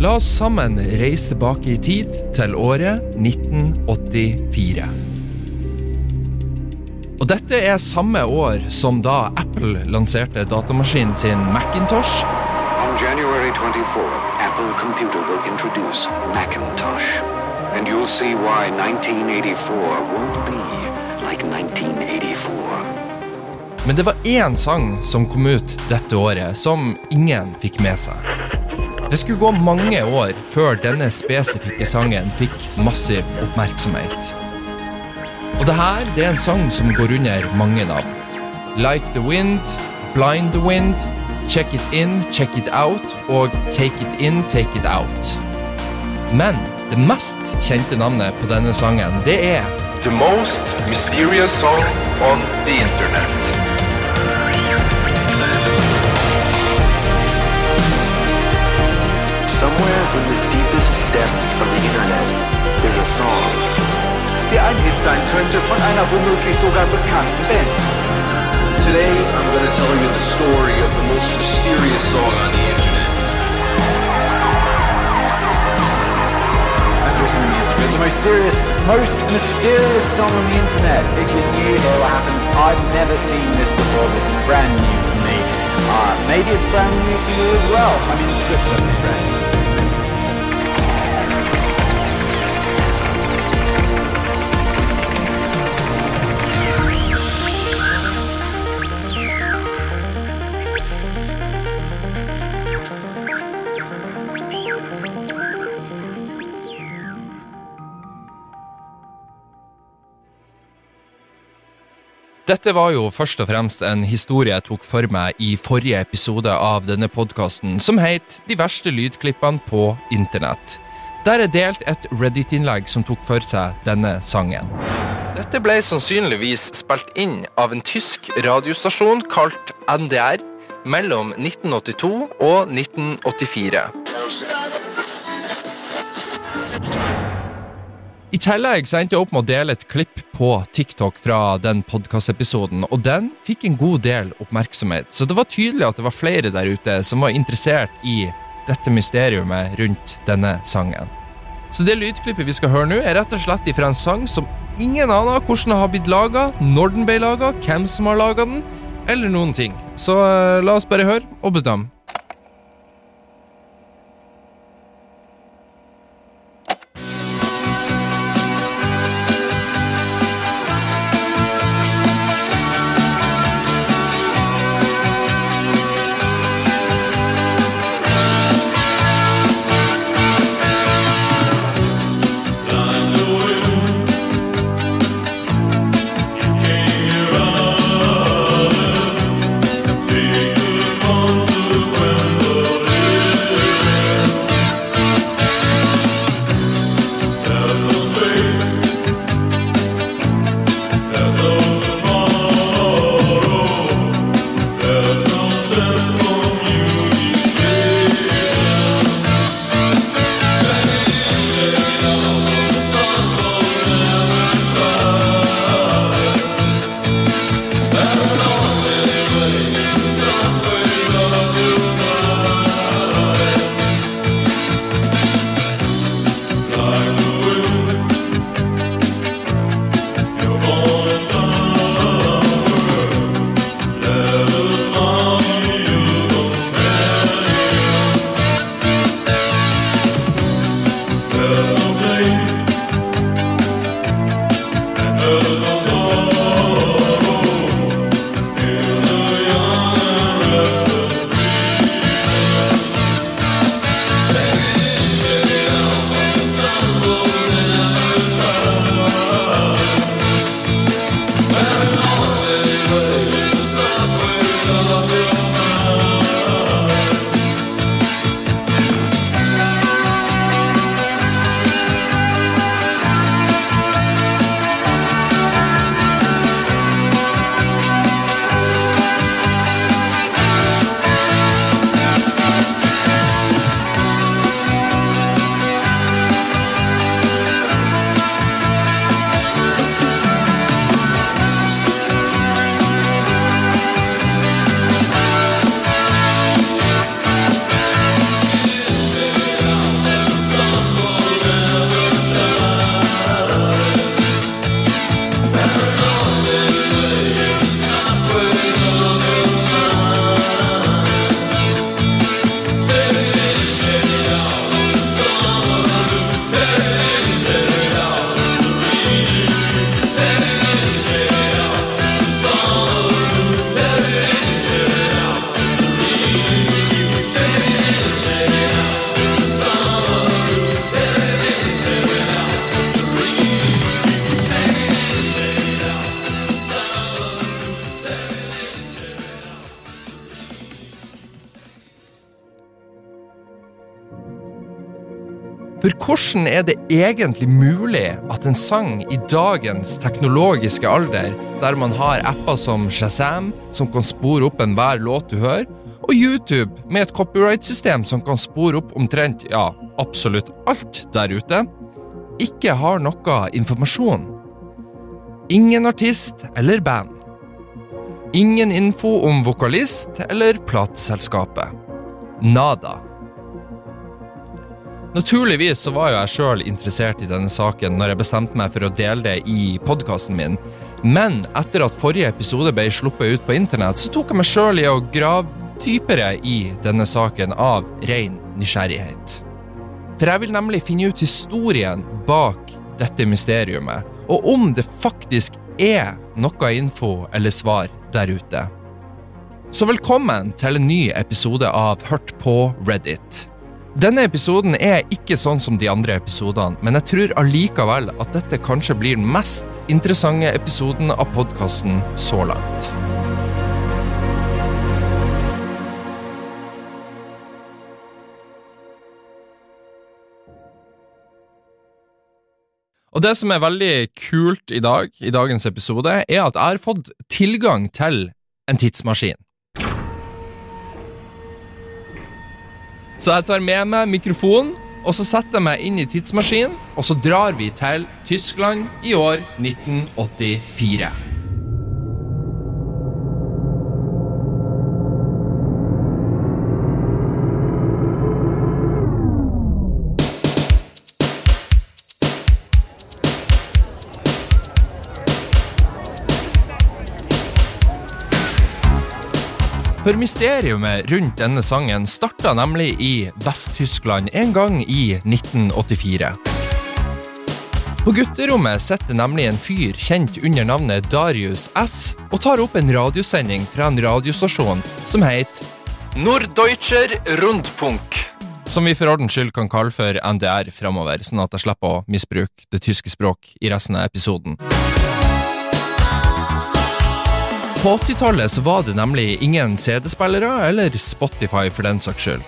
La oss sammen reise tilbake i tid til året 1984. Og dette er samme år som da Apple lanserte datamaskinen sin Macintosh. On January 24th, Apple Computer will introduce Macintosh. And you'll see why 1984 won't be like 1984. Men det var én sang som kom ut dette året som ingen fikk med seg. Det skulle gå mange år før denne spesifikke sangen fikk massiv oppmerksomhet. Og det her det er en sang som går under mange navn. Like the Wind, Blind the Wind, Check It In, Check It Out og Take It In, Take It Out. Men det mest kjente navnet på denne sangen, det er The most mysterious song on the internet. In the deepest depths of the internet, there's a song. der ein Hit sein könnte von einer womöglich sogar bekannten Band. Today, I'm going to tell you the story of the most mysterious song on the internet. The mysterious, most mysterious song on the internet. If you're new here, what happens? I've never seen this before. This is brand new to me. Uh, maybe it's brand new to you as well. I mean, Switzerland is Dette var jo først og fremst en historie jeg tok for meg i forrige episode av denne podkasten, som het De verste lydklippene på internett. Der er delt et Reddit-innlegg som tok for seg denne sangen. Dette ble sannsynligvis spilt inn av en tysk radiostasjon kalt NDR mellom 1982 og 1984. I tillegg så endte jeg opp med å dele et klipp på TikTok fra den podkastepisoden, og den fikk en god del oppmerksomhet, så det var tydelig at det var flere der ute som var interessert i dette mysteriumet rundt denne sangen. Så det lydklippet vi skal høre nå, er rett og slett ifra en sang som ingen aner hvordan den har blitt laga, når den ble laga, hvem som har laga den, eller noen ting. Så eh, la oss bare høre og bedømme. For hvordan er det egentlig mulig at en sang i dagens teknologiske alder, der man har apper som Shazam, som kan spore opp enhver låt du hører, og YouTube med et copyright-system som kan spore opp omtrent ja, absolutt alt der ute, ikke har noe informasjon? Ingen artist eller band. Ingen info om vokalist eller plateselskapet. Nada. Naturligvis så var jo jeg sjøl interessert i denne saken når jeg bestemte meg for å dele det i podkasten min, men etter at forrige episode ble sluppet ut på internett, så tok jeg meg sjøl i å grave dypere i denne saken av ren nysgjerrighet. For jeg vil nemlig finne ut historien bak dette mysteriumet, og om det faktisk er noe info eller svar der ute. Så velkommen til en ny episode av Hørt på Reddit. Denne episoden er ikke sånn som de andre episodene, men jeg tror allikevel at dette kanskje blir den mest interessante episoden av podkasten så langt. Og det som er veldig kult i dag, i dagens episode, er at jeg har fått tilgang til en tidsmaskin. Så jeg tar med meg mikrofonen, og så setter jeg meg inn i tidsmaskinen, og så drar vi til Tyskland i år 1984. For mysteriumet rundt denne sangen starta nemlig i Vest-Tyskland en gang i 1984. På gutterommet sitter nemlig en fyr kjent under navnet Darius S og tar opp en radiosending fra en radiostasjon som heter Norddeutscher Rundfunk. Som vi for ordens skyld kan kalle for NDR framover, sånn at jeg slipper å misbruke det tyske språk i resten av episoden. På 80-tallet så var det nemlig ingen CD-spillere eller Spotify for den saks skyld.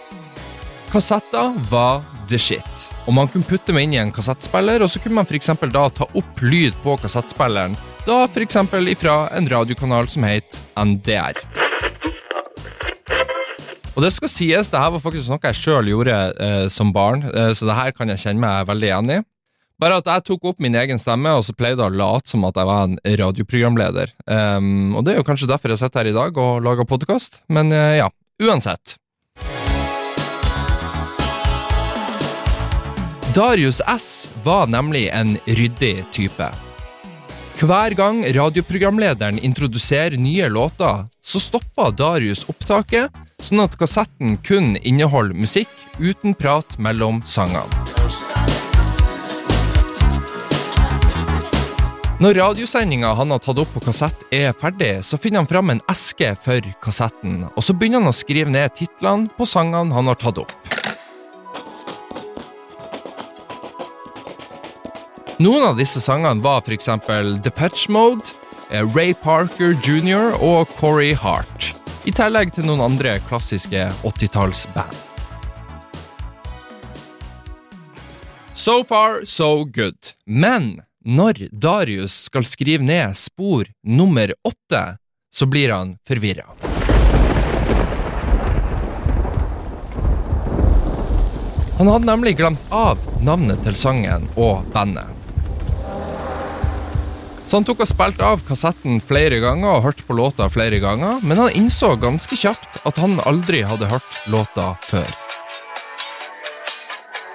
Kassetter var the shit, og man kunne putte meg inn i en kassettspiller, og så kunne man for da ta opp lyd på kassettspilleren, da eksempel ifra en radiokanal som het NDR. Og det skal sies, det her var faktisk noe jeg sjøl gjorde eh, som barn, eh, så det her kan jeg kjenne meg veldig igjen i. Bare at jeg tok opp min egen stemme, og så pleide jeg å late som at jeg var en radioprogramleder. Um, og det er jo kanskje derfor jeg sitter her i dag og lager podkast, men uh, ja, uansett. Darius S var nemlig en ryddig type. Hver gang radioprogramlederen introduserer nye låter, så stopper Darius opptaket, sånn at kassetten kun inneholder musikk uten prat mellom sangene. Når radiosendinga han har tatt opp på kassett er ferdig, så finner han fram en eske for kassetten, og så begynner han å skrive ned titlene på sangene han har tatt opp. Noen av disse sangene var for eksempel Patch Mode, Ray Parker jr. og Corey Hart, i tillegg til noen andre klassiske 80-tallsband. So far, so good. Men når Darius skal skrive ned spor nummer åtte, så blir han forvirra. Han hadde nemlig glemt av navnet til sangen og bandet. Så han tok og spilte av kassetten flere ganger og hørte på låta flere ganger, men han innså ganske kjapt at han aldri hadde hørt låta før.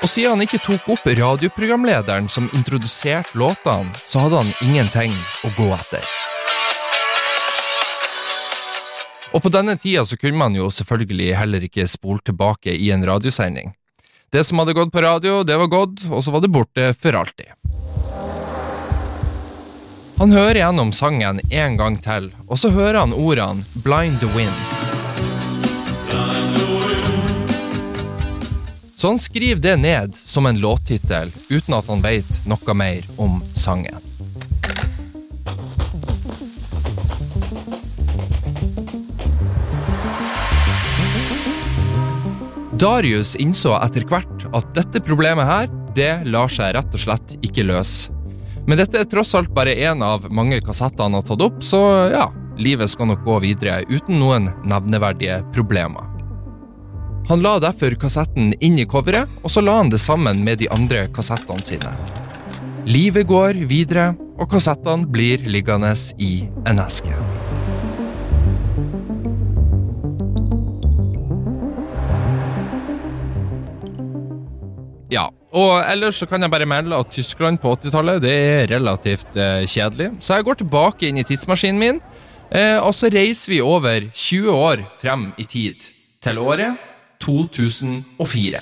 Og siden han ikke tok opp radioprogramlederen som introduserte låtene, så hadde han ingenting å gå etter. Og på denne tida så kunne man jo selvfølgelig heller ikke spole tilbake i en radiosending. Det som hadde gått på radio, det var gått, og så var det borte for alltid. Han hører gjennom sangen en gang til, og så hører han ordene 'Blind the Wind'. Så han skriver det ned som en låttittel, uten at han vet noe mer om sangen. Darius innså etter hvert at dette problemet her, det lar seg rett og slett ikke løse. Men dette er tross alt bare én av mange kassetter han har tatt opp, så ja, livet skal nok gå videre uten noen nevneverdige problemer. Han la derfor kassetten inn i coveret, og så la han det sammen med de andre kassettene sine. Livet går videre, og kassettene blir liggende i en eske. Ja, og ellers så kan jeg bare melde at Tyskland på 80-tallet det er relativt eh, kjedelig. Så jeg går tilbake inn i tidsmaskinen min, eh, og så reiser vi over 20 år frem i tid. Til året 2004.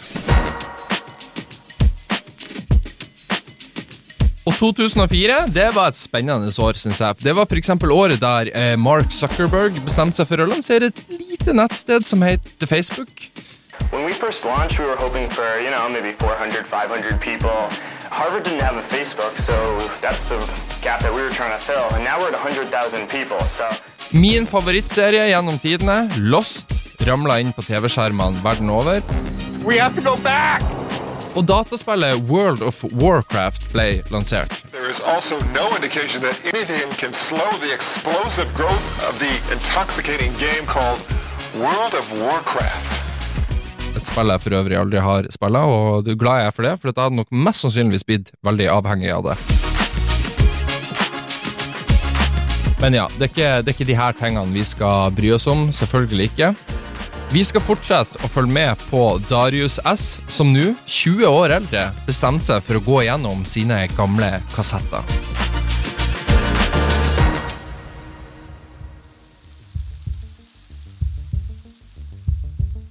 Og 2004 det var et spennende år, syns jeg. Det var f.eks. året der eh, Mark Zuckerberg bestemte seg for å lansere et lite nettsted som het The Facebook. When we first launched, we were hoping for, you know, maybe 400, 500 people. Harvard didn't have a Facebook, so that's the gap that we were trying to fill. And now we're at 100,000 people, so Min favorittserie gjennom tidene, Lost, ramla inn på TV-skjermene verden over. We have to go back! Og dataspillet World of Warcraft ble lansert. There is also no indication that anything can slow the explosive growth of the intoxicating game called World of Warcraft. Et spill jeg for øvrig aldri har spilla, og du er glad jeg er for det, for jeg hadde nok mest sannsynligvis blitt veldig avhengig av det. Men ja, det er, ikke, det er ikke de her tingene vi skal bry oss om. Selvfølgelig ikke. Vi skal fortsette å følge med på Darius S, som nå, 20 år eldre, bestemte seg for å gå gjennom sine gamle kassetter.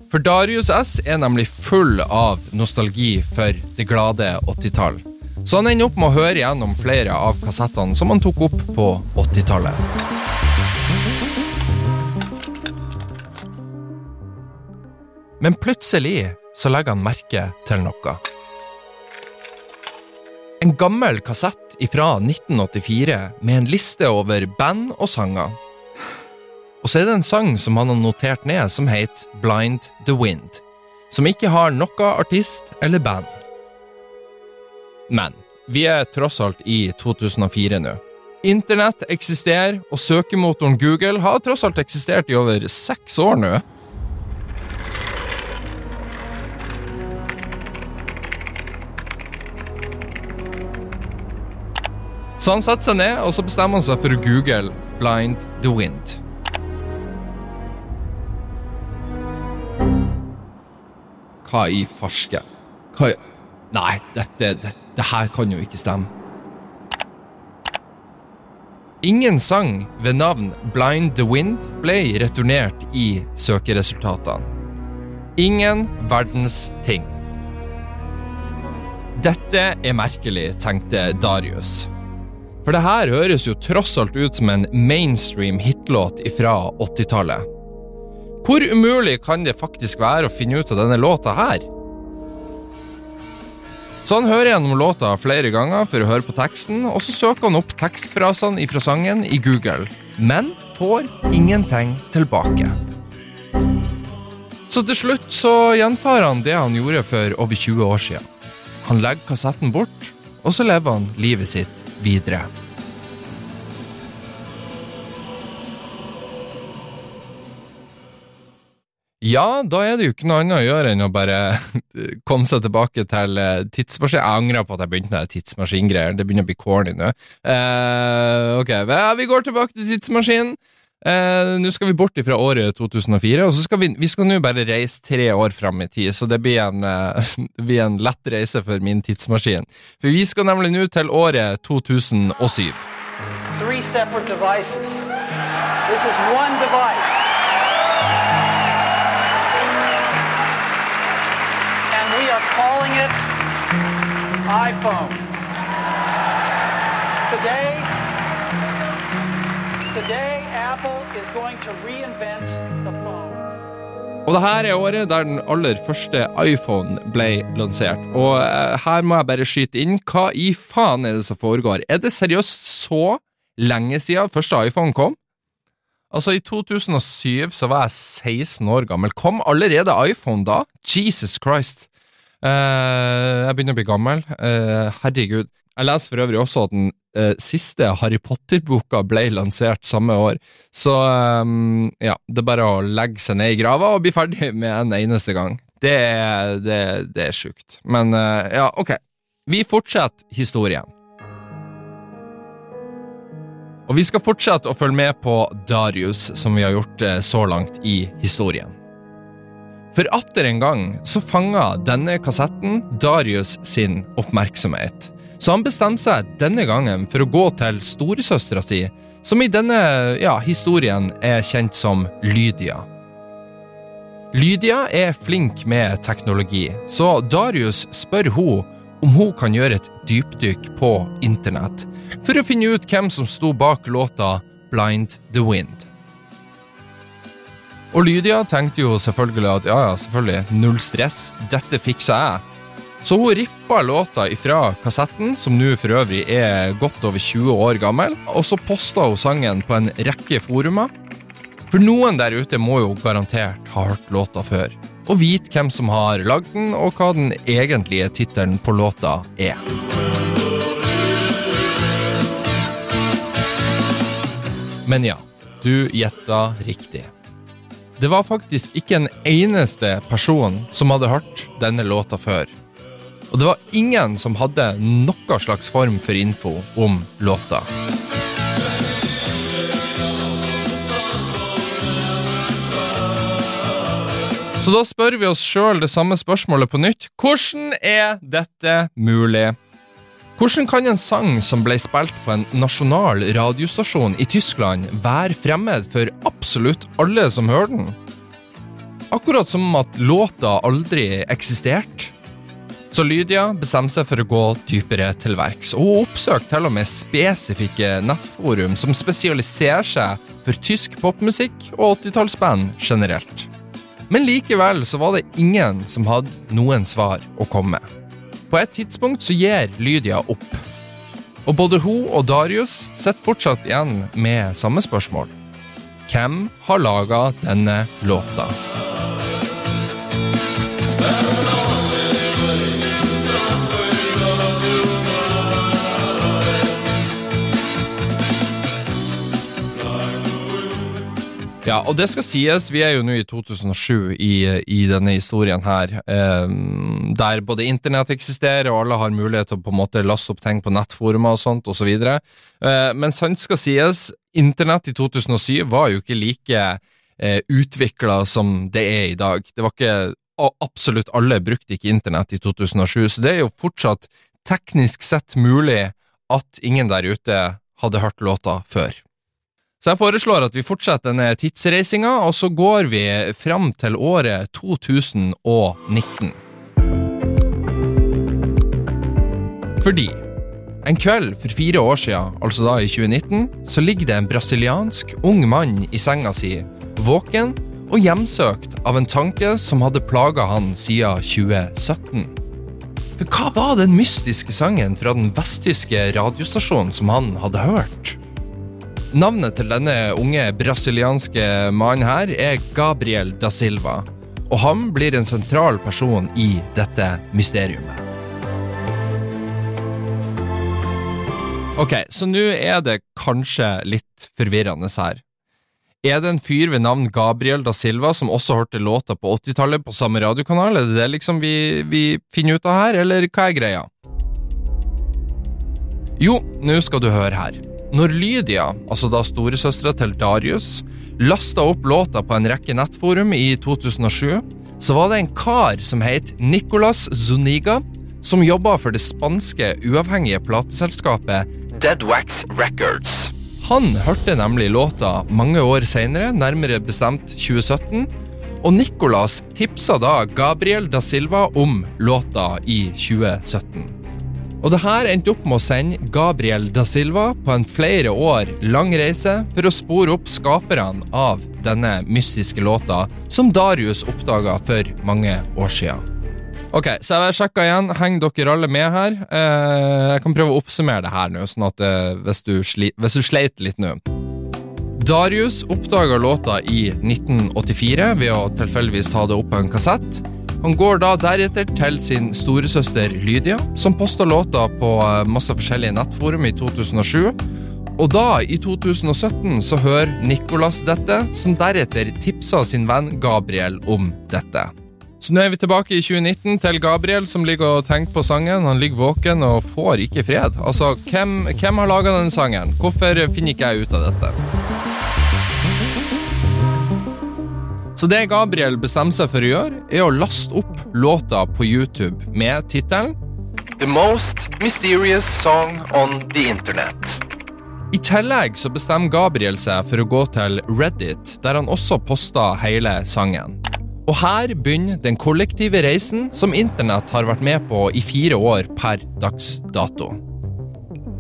For Darius S er nemlig full av nostalgi for det glade 80-tall. Så han ender opp med å høre gjennom flere av kassettene som han tok opp på 80-tallet. Men plutselig så legger han merke til noe. En gammel kassett fra 1984 med en liste over band og sanger. Og så er det en sang som han har notert ned, som heter Blind the Wind. Som ikke har noe artist eller band. Men vi er tross alt i 2004 nå. Internett eksisterer, og søkemotoren Google har tross alt eksistert i over seks år nå. Så han setter seg ned, og så bestemmer han seg for google Blind the Wind. Hva i farske? Hva i Nei, dette, det, det her kan jo ikke stemme. Ingen sang ved navn Blind the Wind ble returnert i søkeresultatene. Ingen verdens ting. Dette er merkelig, tenkte Darius. For det her høres jo tross alt ut som en mainstream hitlåt fra 80-tallet. Hvor umulig kan det faktisk være å finne ut av denne låta her? Så han hører gjennom låta flere ganger for å høre på teksten, og så søker han opp tekstfrasene ifra sangen i Google, men får ingenting tilbake. Så til slutt så gjentar han det han gjorde for over 20 år siden. Han legger kassetten bort, og så lever han livet sitt videre. Ja, da er det jo ikke noe annet å gjøre enn å bare komme seg tilbake til eh, tidsmaskin. Jeg angrer på at jeg begynte med tidsmaskingreier. Det begynner å bli corny nå. Uh, ok, vi går tilbake til tidsmaskinen. Uh, nå skal vi bort fra året 2004, og så skal vi, vi skal nå bare reise tre år fram i tid, så det blir en, uh, blir en lett reise for min tidsmaskin. For vi skal nemlig nå til året 2007. three separate devices. This is one device. Calling it iPhone. Today, today Apple is going to reinvent the phone. Og det her er året der den aller første iPhone ble lansert. Og eh, her må jeg bare skyte inn, hva i faen er det som foregår? Er det seriøst så lenge siden første iPhone kom? Altså, i 2007 så var jeg 16 år gammel. Kom allerede iPhone da? Jesus Christ. Eh, jeg begynner å bli gammel. Eh, herregud. Jeg leser for øvrig også at den eh, siste Harry Potter-boka ble lansert samme år. Så ja, det er bare å legge seg ned i grava og bli ferdig med en eneste gang. Det det, det er sjukt. Men ja, ok. Vi fortsetter historien. Og vi skal fortsette å følge med på Darius, som vi har gjort så langt i historien. For atter en gang så fanga denne kassetten Darius sin oppmerksomhet. Så han bestemte seg denne gangen for å gå til storesøstera si, som i denne ja, historien er kjent som Lydia. Lydia er flink med teknologi, så Darius spør hun om hun kan gjøre et dypdykk på internett for å finne ut hvem som sto bak låta Blind the Wind. Og Lydia tenkte jo selvfølgelig at ja, ja, selvfølgelig, null stress, dette fikser jeg. Så hun rippa låta ifra kassetten, som nå for øvrig er godt over 20 år gammel, og så posta hun sangen på en rekke forumer. For noen der ute må jo garantert ha hørt låta før, og vite hvem som har lagd den, og hva den egentlige tittelen på låta er. Men ja, du gjetta riktig. Det var faktisk ikke en eneste person som hadde hørt denne låta før. Og det var ingen som hadde noe slags form for info om låta. Så da spør vi oss sjøl det samme spørsmålet på nytt. Hvordan er dette mulig? Hvordan kan en sang som ble spilt på en nasjonal radiostasjon i Tyskland, være fremmed for absolutt alle som hører den? Akkurat som at låta aldri eksisterte. Så Lydia bestemte seg for å gå dypere til verks, og oppsøkte til og med spesifikke nettforum som spesialiserer seg for tysk popmusikk og 80-tallsband generelt. Men likevel så var det ingen som hadde noen svar å komme med. På et tidspunkt så gir Lydia opp. Og både hun og Darius sitter fortsatt igjen med samme spørsmål. Hvem har laga denne låta? Ja, og det skal sies, vi er jo nå i 2007 i, i denne historien her, eh, der både internett eksisterer, og alle har mulighet til å på en måte laste opp ting på nettforumer og sånt, og så videre. Eh, men sant skal sies, internett i 2007 var jo ikke like eh, utvikla som det er i dag. Det var ikke Absolutt alle brukte ikke internett i 2007, så det er jo fortsatt teknisk sett mulig at ingen der ute hadde hørt låta før. Så jeg foreslår at vi fortsetter denne tidsreisinga, og så går vi fram til året 2019. Fordi en kveld for fire år siden, altså da i 2019, så ligger det en brasiliansk ung mann i senga si, våken og hjemsøkt av en tanke som hadde plaga han siden 2017. For hva var den mystiske sangen fra den vesttyske radiostasjonen som han hadde hørt? Navnet til denne unge brasilianske mannen her er Gabriel da Silva, og han blir en sentral person i dette mysteriumet. Ok, så nå er det kanskje litt forvirrende her. Er det en fyr ved navn Gabriel da Silva som også hørte låta på 80-tallet på samme radiokanal? Er det det liksom vi, vi finner ut av her, eller hva er greia? Jo, nå skal du høre her. Når Lydia, altså da storesøstera til Darius, lasta opp låta på en rekke nettforum i 2007, så var det en kar som het Nicolas Zuniga, som jobba for det spanske uavhengige plateselskapet Deadwax Records. Han hørte nemlig låta mange år seinere, nærmere bestemt 2017, og Nicolas tipsa da Gabriel da Silva om låta i 2017. Og det her endte opp med å sende Gabriel da Silva på en flere år lang reise for å spore opp skaperne av denne mystiske låta, som Darius oppdaga for mange år siden. Ok, så jeg sjekka igjen. Henger dere alle med her? Eh, jeg kan prøve å oppsummere det her nå, sånn at eh, hvis, du sli, hvis, du sleit litt nå. Darius oppdaga låta i 1984 ved å tilfeldigvis ta det opp på en kassett. Han går da deretter til sin storesøster Lydia, som posta låta på eh, masse forskjellige nettforum i 2007. Og da, i 2017, så hører Nicolas dette, som deretter tipsa sin venn Gabriel om dette. Så nå er vi tilbake i 2019 til Gabriel som ligger og tenker på sangen. Han ligger våken og får ikke fred. Altså, hvem, hvem har laga denne sangen? Hvorfor finner ikke jeg ut av dette? Så det Gabriel bestemmer seg for å gjøre, er å laste opp låta på YouTube med tittelen The most mysterious song on the internet. I tillegg så bestemmer Gabriel seg for å gå til Reddit, der han også poster hele sangen. Og her begynner den kollektive reisen som internett har vært med på i fire år per dags dato.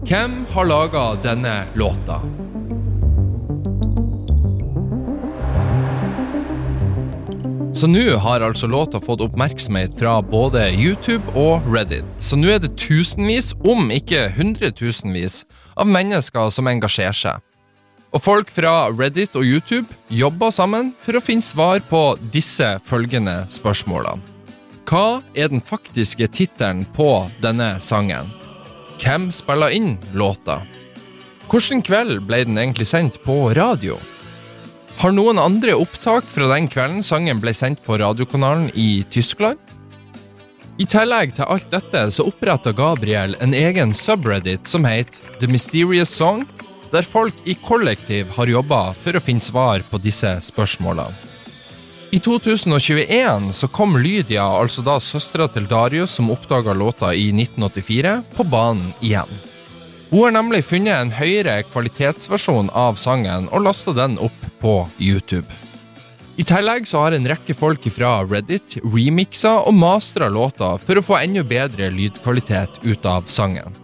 Hvem har laga denne låta? Så nå har altså låta fått oppmerksomhet fra både YouTube og Reddit. Så nå er det tusenvis, om ikke hundretusenvis, av mennesker som engasjerer seg. Og folk fra Reddit og YouTube jobber sammen for å finne svar på disse følgende spørsmålene. Hva er den faktiske tittelen på denne sangen? Hvem spiller inn låta? Hvilken kveld ble den egentlig sendt på radio? Har noen andre opptak fra den kvelden sangen ble sendt på radiokanalen i Tyskland? I tillegg til alt dette så oppretta Gabriel en egen subreddit som heter The Mysterious Song, der folk i kollektiv har jobba for å finne svar på disse spørsmålene. I 2021 så kom Lydia, altså da søstera til Darius som oppdaga låta i 1984, på banen igjen. Hun har nemlig funnet en høyere kvalitetsversjon av sangen og lasta den opp på YouTube. I tillegg så har en rekke folk fra Reddit remixa og mastra låta for å få enda bedre lydkvalitet ut av sangen.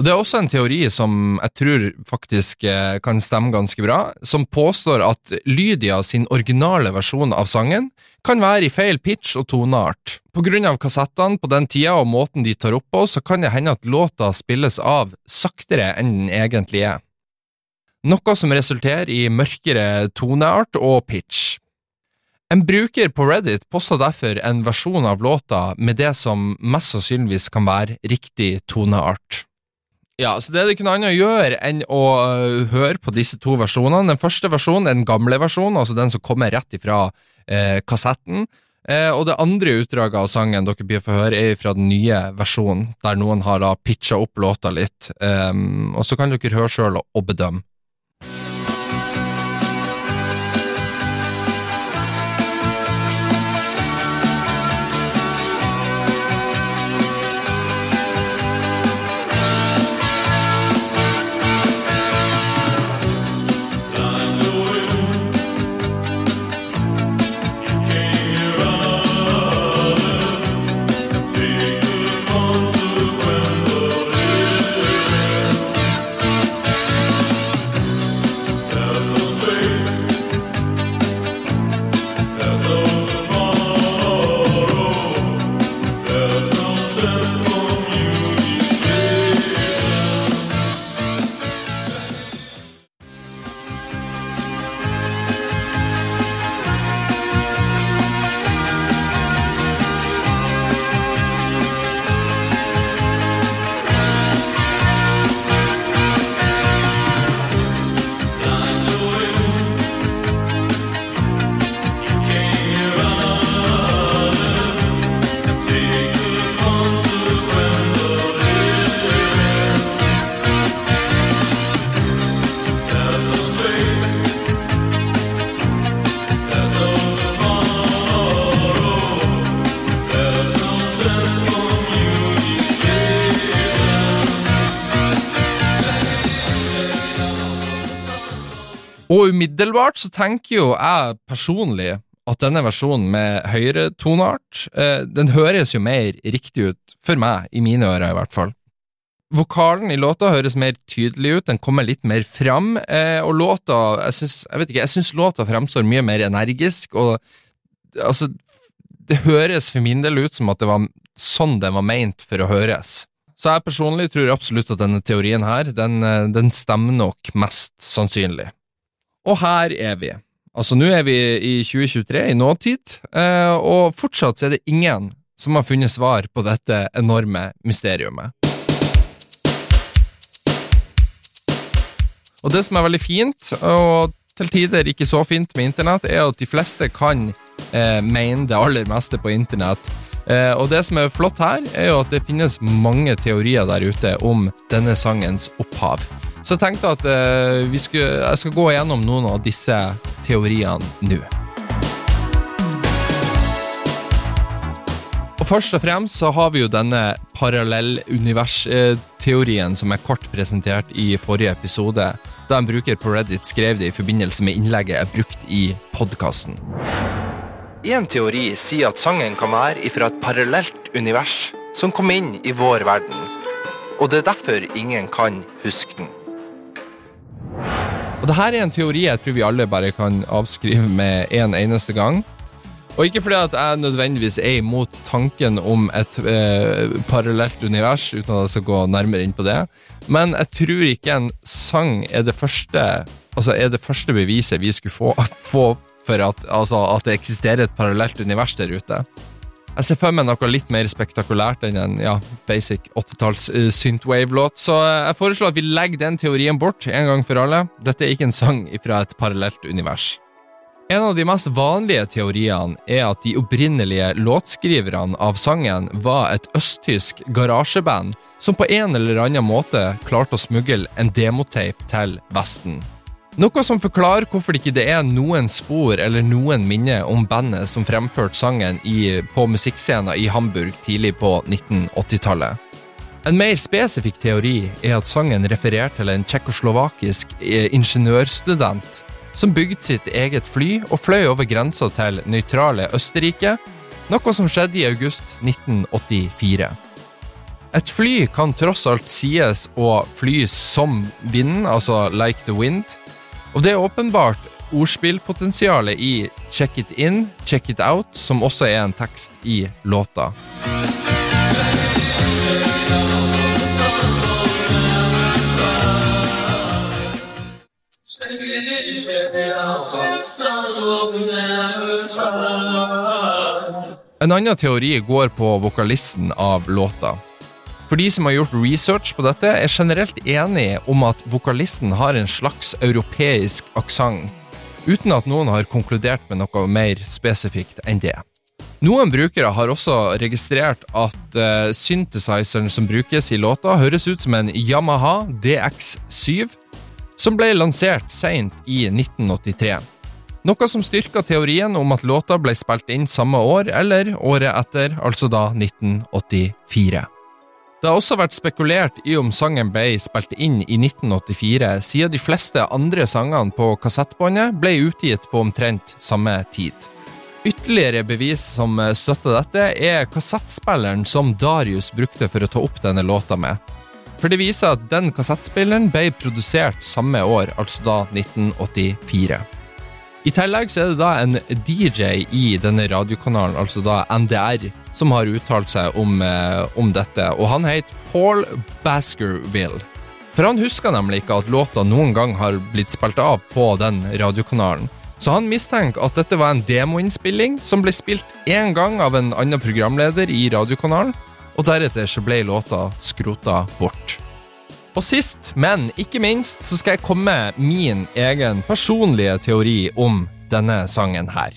Og Det er også en teori som jeg tror faktisk eh, kan stemme ganske bra, som påstår at Lydia sin originale versjon av sangen kan være i feil pitch og toneart. På grunn av kassettene på den tida og måten de tar opp på, så kan det hende at låta spilles av saktere enn den egentlig er. Noe som resulterer i mørkere toneart og pitch. En bruker på Reddit posta derfor en versjon av låta med det som mest sannsynligvis kan være riktig toneart. Ja, så Det er det ikke noe annet å gjøre enn å uh, høre på disse to versjonene. Den første versjonen er den gamle versjonen, altså den som kommer rett ifra eh, kassetten. Eh, og det andre utdraget av sangen dere blir få høre, er fra den nye versjonen, der noen har da pitcha opp låta litt. Um, og så kan dere høre sjøl og bedømme. Umiddelbart så tenker jo jeg personlig at denne versjonen med høyere toneart, eh, den høres jo mer riktig ut, for meg, i mine ører i hvert fall. Vokalen i låta høres mer tydelig ut, den kommer litt mer fram, eh, og låta, jeg syns, jeg vet ikke, jeg syns låta fremstår mye mer energisk, og altså, det høres for min del ut som at det var sånn den var meint for å høres. Så jeg personlig tror absolutt at denne teorien her, den, den stemmer nok mest sannsynlig. Og her er vi. Altså, nå er vi i 2023, i nåtid, eh, og fortsatt er det ingen som har funnet svar på dette enorme mysteriumet. Og det som er veldig fint, og til tider ikke så fint med internett, er at de fleste kan eh, mene det aller meste på internett. Eh, og det som er flott her, er jo at det finnes mange teorier der ute om denne sangens opphav. Så jeg tenkte at eh, skulle, jeg skal gå gjennom noen av disse teoriene nå. Og Først og fremst så har vi jo denne parallellunivers-teorien som er kort presentert i forrige episode, da en bruker på Reddit skrev det i forbindelse med innlegget jeg brukte i podkasten. En teori sier at sangen kan være ifra et parallelt univers som kom inn i vår verden, og det er derfor ingen kan huske den. Og Dette er en teori jeg tror vi alle bare kan avskrive med en eneste gang. Og ikke fordi at jeg nødvendigvis er imot tanken om et eh, parallelt univers, uten at jeg skal gå nærmere inn på det, men jeg tror ikke en sang er det første Altså er det første beviset vi skulle få, få for at, altså, at det eksisterer et parallelt univers der ute. Jeg ser for meg noe litt mer spektakulært enn en ja, basic 80-talls uh, synthwave-låt, så jeg foreslår at vi legger den teorien bort en gang for alle. Dette er ikke en sang fra et parallelt univers. En av de mest vanlige teoriene er at de opprinnelige låtskriverne av sangen var et østtysk garasjeband som på en eller annen måte klarte å smugle en demotape til Vesten. Noe som forklarer hvorfor det ikke er noen spor eller noen minner om bandet som fremførte sangen i, på musikkscenen i Hamburg tidlig på 1980-tallet. En mer spesifikk teori er at sangen refererer til en tsjekkoslovakisk eh, ingeniørstudent som bygde sitt eget fly og fløy over grensa til nøytrale Østerrike, noe som skjedde i august 1984. Et fly kan tross alt sies å fly som vinden, altså like the wind, og det er åpenbart ordspillpotensialet i Check It In, Check It Out, som også er en tekst i låta. En annen teori går på vokalisten av låta. For de som har gjort research på dette, er generelt enige om at vokalisten har en slags europeisk aksent, uten at noen har konkludert med noe mer spesifikt enn det. Noen brukere har også registrert at uh, synthesizeren som brukes i låta, høres ut som en Yamaha DX7, som ble lansert seint i 1983. Noe som styrka teorien om at låta ble spilt inn samme år eller året etter, altså da 1984. Det har også vært spekulert i om sangen ble spilt inn i 1984, siden de fleste andre sangene på kassettbåndet ble utgitt på omtrent samme tid. Ytterligere bevis som støtter dette, er kassettspilleren som Darius brukte for å ta opp denne låta med. For det viser at den kassettspilleren ble produsert samme år, altså da 1984. I tillegg så er det da en DJ i denne radiokanalen, altså da NDR, som har uttalt seg om, eh, om dette, og han heter Paul Baskerville. For han husker nemlig ikke at låta noen gang har blitt spilt av på den radiokanalen. Så han mistenker at dette var en demoinnspilling som ble spilt én gang av en annen programleder i radiokanalen, og deretter så ble låta skrota bort. Og sist, men ikke minst, så skal jeg komme med min egen personlige teori om denne sangen her.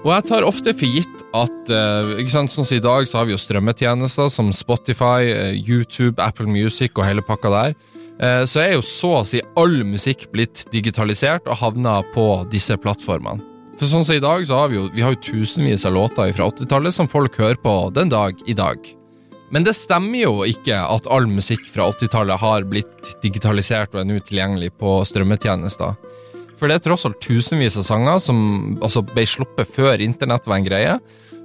Og jeg tar ofte for gitt at uh, ikke sant, sånn som I dag så har vi jo strømmetjenester som Spotify, uh, YouTube, Apple Music og hele pakka der. Uh, så er jo så å si all musikk blitt digitalisert og havna på disse plattformene. For sånn som I dag så har vi jo, vi har jo tusenvis av låter fra 80-tallet som folk hører på den dag i dag. Men det stemmer jo ikke at all musikk fra 80-tallet har blitt digitalisert og er nå tilgjengelig på strømmetjenester. For det er tross alt tusenvis av sanger som altså, ble sluppet før internett var en greie,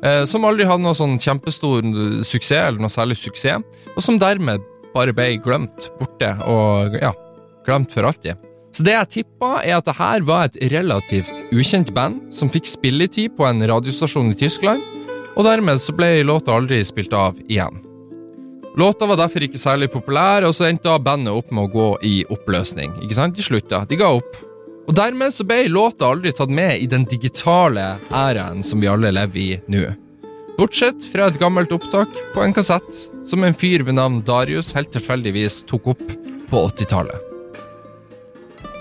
eh, som aldri hadde noe sånn kjempestor suksess, eller noe særlig suksess, og som dermed bare ble glemt borte, og ja, glemt for alltid. Så det jeg tippa, er at det her var et relativt ukjent band som fikk spilletid på en radiostasjon i Tyskland, og dermed så ble låta aldri spilt av igjen. Låta var derfor ikke særlig populær, og så endte bandet opp med å gå i oppløsning. Ikke sant? De slutta. De ga opp. Og dermed så ble låta aldri tatt med i den digitale æraen som vi alle lever i nå. Bortsett fra et gammelt opptak på en kassett som en fyr ved navn Darius helt tilfeldigvis tok opp på 80-tallet.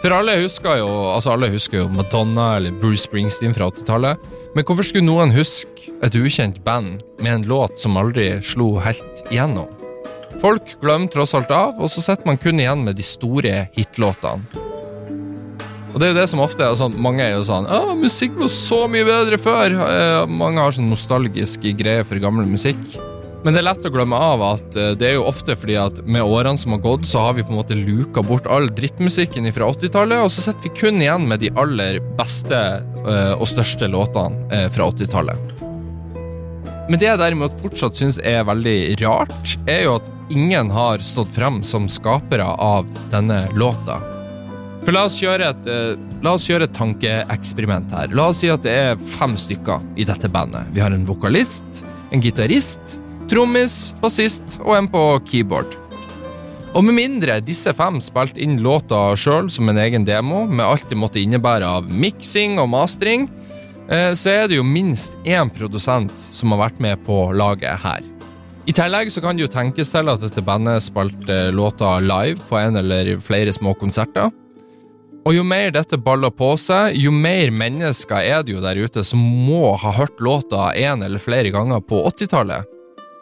For alle husker jo altså alle husker jo Madonna eller Bruce Springsteen fra 80-tallet, men hvorfor skulle noen huske et ukjent band med en låt som aldri slo helt igjennom? Folk glemmer tross alt av, og så sitter man kun igjen med de store hitlåtene. Og det er jo det som ofte er sånn, Mange er jo sånn Å, musikk var så mye bedre før. Eh, mange har sånn nostalgiske greier for gammel musikk. Men det er lett å glemme av at eh, det er jo ofte fordi at med årene som har gått, så har vi på en måte luka bort all drittmusikken fra 80-tallet, og så sitter vi kun igjen med de aller beste eh, og største låtene eh, fra 80-tallet. Men det jeg derimot fortsatt syns er veldig rart, er jo at ingen har stått frem som skapere av denne låta. For la oss gjøre et, eh, la oss gjøre et tankeeksperiment her. La oss si at det er fem stykker i dette bandet. Vi har en vokalist, en gitarist, trommis, bassist og en på keyboard. Og med mindre disse fem spilte inn låta sjøl som en egen demo, med alt det måtte innebære av miksing og mastring, eh, så er det jo minst én produsent som har vært med på laget her. I tillegg så kan det jo tenkes til at dette bandet spilte låta live på en eller flere små konserter. Og jo mer dette baller på seg, jo mer mennesker er det jo der ute som må ha hørt låta en eller flere ganger på 80-tallet.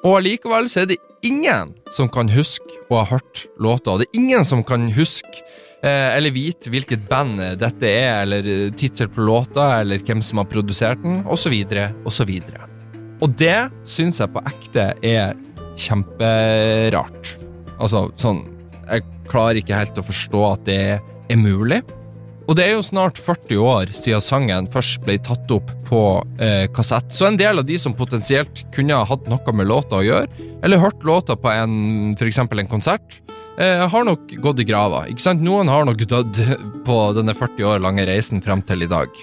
Og allikevel så er det ingen som kan huske å ha hørt låta. og Det er ingen som kan huske eh, eller vite hvilket band dette er, eller tittel på låta, eller hvem som har produsert den, osv., osv. Og det syns jeg på ekte er kjemperart. Altså sånn Jeg klarer ikke helt å forstå at det er mulig. Og det er jo snart 40 år siden sangen først ble tatt opp på eh, kassett, så en del av de som potensielt kunne ha hatt noe med låta å gjøre, eller hørt låta på en, for eksempel en konsert, eh, har nok gått i grava. Ikke sant? Noen har nok dødd på denne 40 år lange reisen frem til i dag.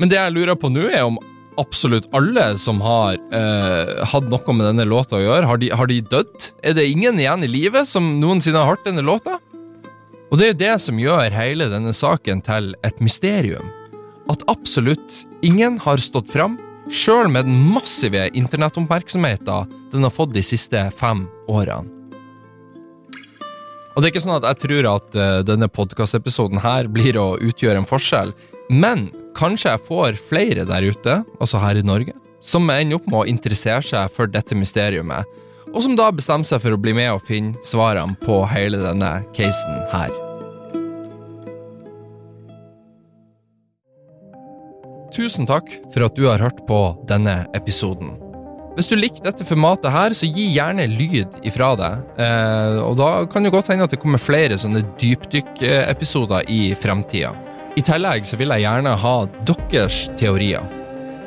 Men det jeg lurer på nå, er om absolutt alle som har eh, hatt noe med denne låta å gjøre, har de, har de dødd? Er det ingen igjen i livet som noensinne har hørt denne låta? Og det er jo det som gjør hele denne saken til et mysterium. At absolutt ingen har stått fram, sjøl med den massive internettoppmerksomheten den har fått de siste fem årene. Og det er ikke sånn at jeg tror at uh, denne podkastepisoden her blir å utgjøre en forskjell, men kanskje jeg får flere der ute, altså her i Norge, som ender opp med å interessere seg for dette mysteriumet, og som da bestemmer seg for å bli med og finne svarene på hele denne casen her. Tusen takk for at du har hørt på denne episoden. Hvis du liker dette formatet her, så gi gjerne lyd ifra deg. Eh, og da kan det godt hende at det kommer flere sånne dypdykk-episoder i fremtida. I tillegg så vil jeg gjerne ha deres teorier.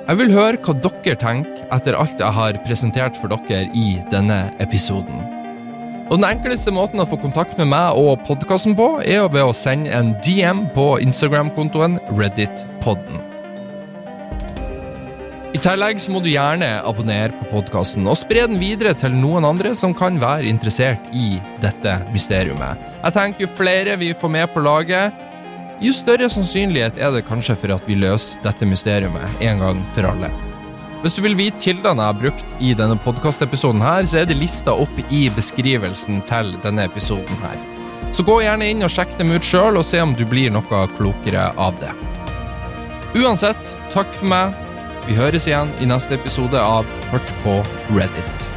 Jeg vil høre hva dere tenker etter alt jeg har presentert for dere i denne episoden. Og Den enkleste måten å få kontakt med meg og podkasten på, er ved å sende en DM på Instagram-kontoen Reddit-podden. I tillegg så må du gjerne abonnere på podkasten og spre den videre til noen andre som kan være interessert i dette mysteriumet. Jeg tenker Jo flere vi får med på laget, jo større sannsynlighet er det kanskje for at vi løser dette mysteriumet en gang for alle. Hvis du vil vite kildene jeg har brukt i denne podkastepisoden, så er det lista opp i beskrivelsen til denne episoden. her. Så gå gjerne inn og sjekk dem ut sjøl, og se om du blir noe klokere av det. Uansett, takk for meg. Vi høres igjen i neste episode av Hørt på Reddit.